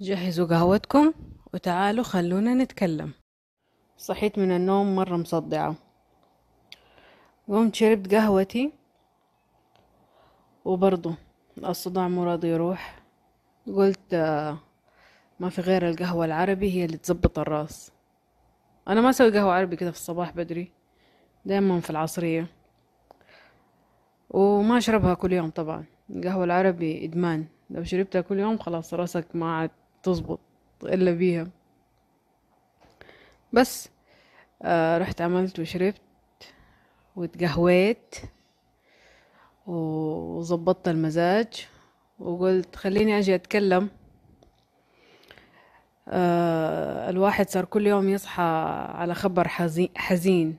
جهزوا قهوتكم وتعالوا خلونا نتكلم. صحيت من النوم مرة مصدعة. قمت شربت قهوتي وبرضو الصداع مو راضي يروح. قلت آه، ما في غير القهوة العربي هي اللي تزبط الراس. أنا ما أسوي قهوة عربي كده في الصباح بدري دايما في العصرية. وما أشربها كل يوم طبعا. القهوة العربي إدمان. لو شربتها كل يوم خلاص راسك ما عاد تزبط إلا بيها. بس آه رحت عملت وشربت وتقهويت وظبطت المزاج وقلت خليني أجي أتكلم. آه الواحد صار كل يوم يصحى على خبر حزين, حزين.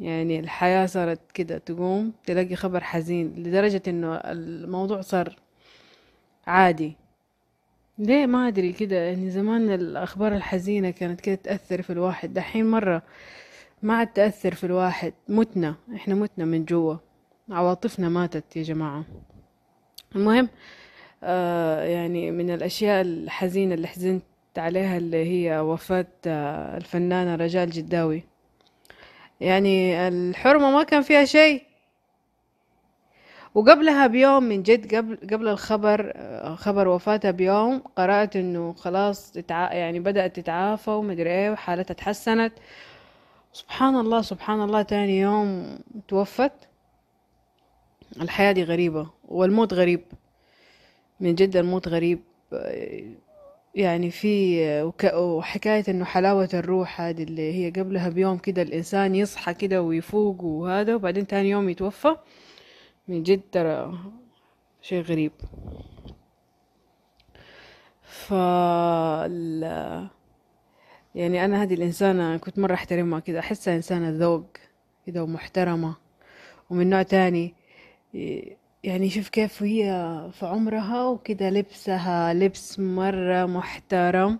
يعني الحياة صارت كده تقوم تلاقي خبر حزين لدرجة إنه الموضوع صار عادي. ليه؟ ما أدري كده. يعني زمان الأخبار الحزينة كانت كده تأثر في الواحد. دحين مرة ما عاد تأثر في الواحد. متنا. إحنا متنا من جوا. عواطفنا ماتت يا جماعة. المهم آه يعني من الأشياء الحزينة اللي حزنت عليها اللي هي وفاة آه الفنانة رجال جداوي. يعني الحرمة ما كان فيها شيء. وقبلها بيوم من جد قبل قبل الخبر خبر وفاتها بيوم قرأت إنه خلاص تتع... يعني بدأت تتعافى ومدري إيه وحالتها تحسنت. سبحان الله سبحان الله تاني يوم توفت. الحياة دي غريبة والموت غريب. من جد الموت غريب. يعني في وحكاية إنه حلاوة الروح هذه اللي هي قبلها بيوم كده الإنسان يصحى كده ويفوق وهذا وبعدين تاني يوم يتوفى. من جد ترى شيء غريب. ف يعني أنا هذه الإنسانة كنت مرة أحترمها كده أحسها إنسانة ذوق كده ومحترمة. ومن نوع تاني يعني شوف كيف هي في عمرها وكده لبسها لبس مرة محترم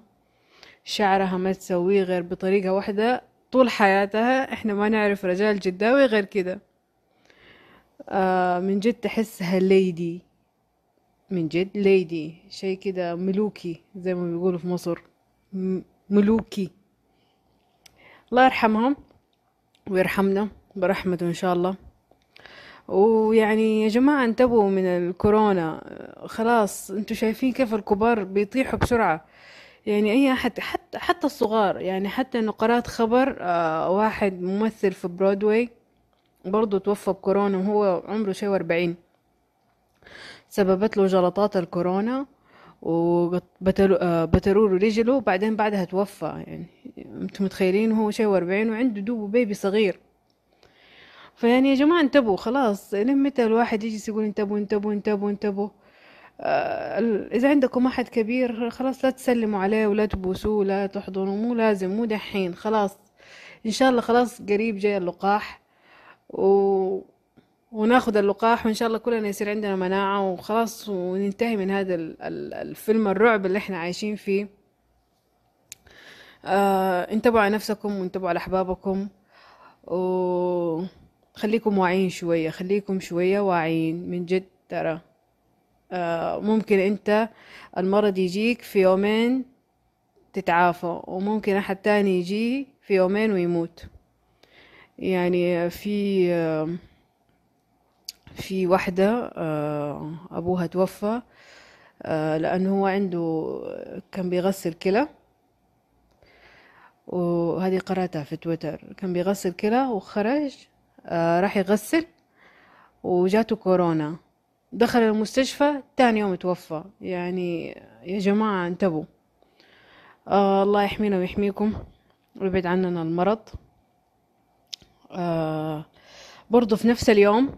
شعرها ما تسويه غير بطريقة واحدة طول حياتها إحنا ما نعرف رجال جداوي غير كده. آه من جد تحسها lady من جد؟ lady شي كده ملوكي زي ما بيقولوا في مصر. ملوكي. الله يرحمهم ويرحمنا برحمته إن شاء الله. ويعني يا جماعة انتبهوا من الكورونا. خلاص أنتوا شايفين كيف الكبار بيطيحوا بسرعة. يعني أي أحد حتى حتى الصغار. يعني حتى انه قرأت خبر آه واحد ممثل في برودواي برضه توفى بكورونا وهو عمره شي وأربعين. سببت له جلطات الكورونا وبتروا له رجله وبعدين بعدها توفى. يعني أنتم متخيلين هو شي وأربعين وعنده دوب بيبي صغير. فيعني يا جماعة انتبهوا خلاص لين متى الواحد يجي يقول انتبهوا انتبهوا انتبهوا انتبهوا؟ آه إذا عندكم أحد كبير خلاص لا تسلموا عليه ولا تبوسوه ولا تحضنوا مو لازم مو دحين خلاص. إن شاء الله خلاص قريب جاي اللقاح. و... وناخد اللقاح وإن شاء الله كلنا يصير عندنا مناعة وخلاص وننتهي من هذا الفيلم الرعب اللي إحنا عايشين فيه. آه انتبهوا على نفسكم وانتبهوا على أحبابكم و خليكم واعيين شوية خليكم شوية واعيين من جد ترى. آه ممكن أنت المرض يجيك في يومين تتعافى وممكن أحد تاني يجي في يومين ويموت. يعني في في واحدة آه أبوها توفى آه لأنه هو عنده كان بيغسل كلى. وهذه قرأتها في تويتر. كان بيغسل كلى وخرج آه راح يغسل وجاته كورونا. دخل المستشفى تاني يوم توفى. يعني يا جماعة انتبهوا. الله يحمينا ويحميكم. ويبعد عننا المرض. برضو في نفس اليوم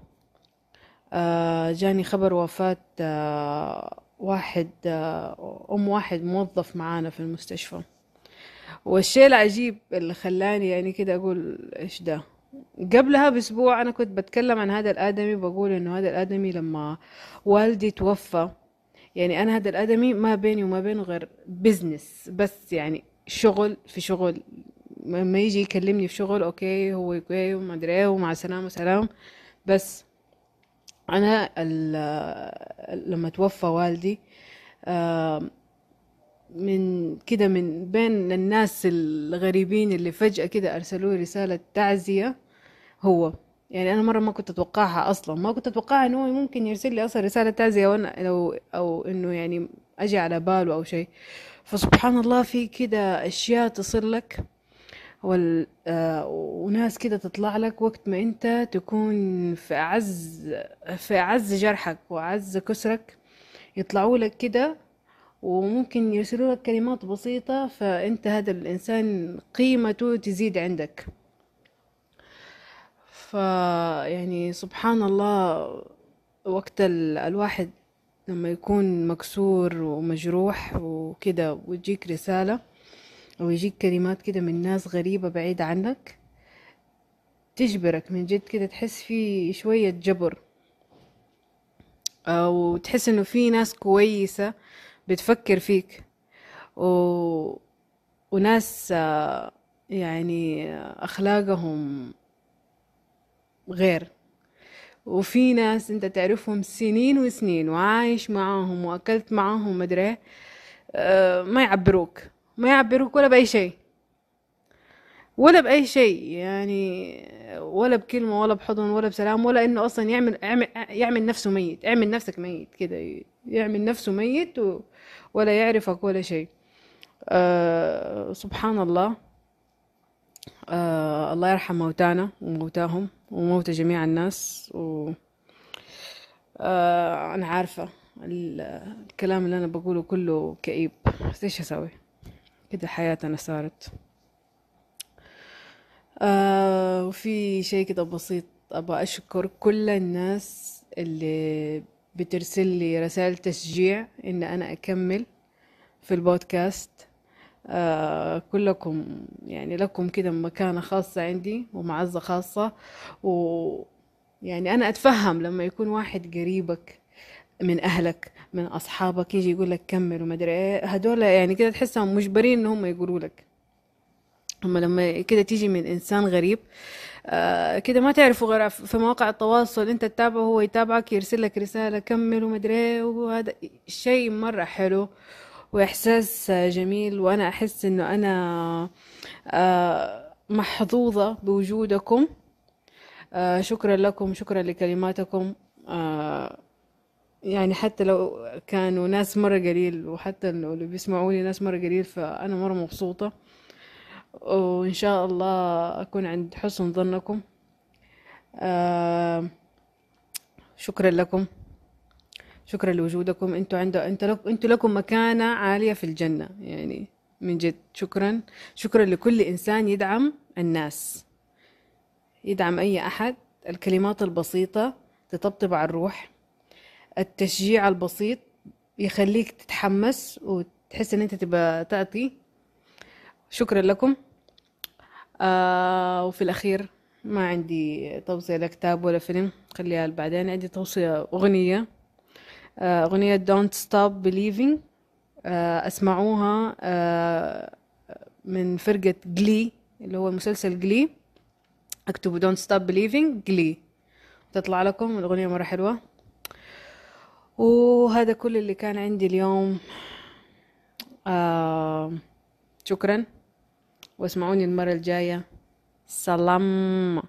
آه جاني خبر وفاة آه واحد آه أم واحد موظف معانا في المستشفى. والشيء العجيب اللي خلاني يعني كده أقول إيش ده؟ قبلها بأسبوع أنا كنت بتكلم عن هذا الآدمي بقول إنه هذا الآدمي لما والدي توفى يعني أنا هذا الآدمي ما بيني وما بينه غير business بس يعني شغل في شغل لما يجي يكلمني في شغل okay هو okay وما ادري إيه ومع السلامه سلام بس أنا لما توفى والدي من كده من بين الناس الغريبين اللي فجأة كده أرسلوا رسالة تعزية هو. يعني أنا مرة ما كنت أتوقعها أصلا. ما كنت أتوقعها إنه ممكن يرسل لي أصلا رسالة تعزية وأنا لو أو إنه يعني أجي على باله أو شيء. فسبحان الله في كده أشياء تصير لك. وال... آه وناس كده تطلع لك وقت ما انت تكون في أعز في أعز جرحك وأعز كسرك يطلعوا لك كده وممكن يرسلوا لك كلمات بسيطة فانت هذا الإنسان قيمته تزيد عندك. ف يعني سبحان الله وقت ال... الواحد لما يكون مكسور ومجروح وكده وتجيك رسالة أو يجيك كلمات كده من ناس غريبة بعيدة عنك تجبرك من جد كده تحس في شوية جبر. أو تحس إنه في ناس كويسة بتفكر فيك. و... وناس يعني أخلاقهم غير. وفي ناس أنت تعرفهم سنين وسنين وعايش معاهم وأكلت معاهم مدري إيه، آه، ما يعبروك. ما يعبروك ولا بأي شيء. ولا بأي شيء يعني ولا بكلمة ولا بحضن ولا بسلام ولا إنه أصلا يعمل يعمل, يعمل نفسه ميت يعمل نفسك ميت كده يعمل نفسه ميت و ولا يعرفك ولا شيء. آه سبحان الله. آه الله يرحم موتانا وموتاهم وموت جميع الناس و آه أنا عارفة الكلام اللي أنا بقوله كله كئيب. بس إيش أسوي؟ كده حياتنا صارت. آه وفي شيء كده بسيط أبغى أشكر كل الناس اللي بترسل لي رسائل تشجيع إن أنا أكمل في البودكاست. آه كلكم يعني لكم كده مكانة خاصة عندي ومعزة خاصة. و يعني أنا أتفهم لما يكون واحد قريبك من أهلك من أصحابك يجي يقول لك كمل وما أدري إيه. هدول يعني كده تحسهم مجبرين إن هم يقولوا لك. هم لما كده تيجي من إنسان غريب آه كده ما تعرفوا غير في مواقع التواصل. أنت تتابعه هو يتابعك يرسل لك رسالة كمل وما أدري وهذا شيء مرة حلو وإحساس جميل. وأنا أحس إنه أنا آه محظوظة بوجودكم. آه شكرا لكم شكرا لكلماتكم. آه يعني حتى لو كانوا ناس مرة قليل وحتى اللي بيسمعوني ناس مرة قليل فأنا مرة مبسوطة. وإن شاء الله أكون عند حسن ظنكم. آه شكرا لكم. شكرا لوجودكم. أنتوا عنده انت لك أنتوا لكم مكانة عالية في الجنة يعني من جد. شكرا. شكرا لكل إنسان يدعم الناس. يدعم أي أحد. الكلمات البسيطة تطبطب على الروح. التشجيع البسيط يخليك تتحمس وتحس إن أنت تبقى تعطي شكرا لكم. آه وفي الأخير ما عندي توصية لكتاب ولا فيلم خليها بعدين. عندي توصية أغنية. آه أغنية Don't Stop Believing. آه أسمعوها آه من فرقة جلي اللي هو مسلسل جلي اكتبوا Don't Stop Believing جلي تطلع لكم الأغنية مرة حلوة. وهذا كل اللي كان عندي اليوم. آه شكرا. واسمعوني المرة الجاية. سلام.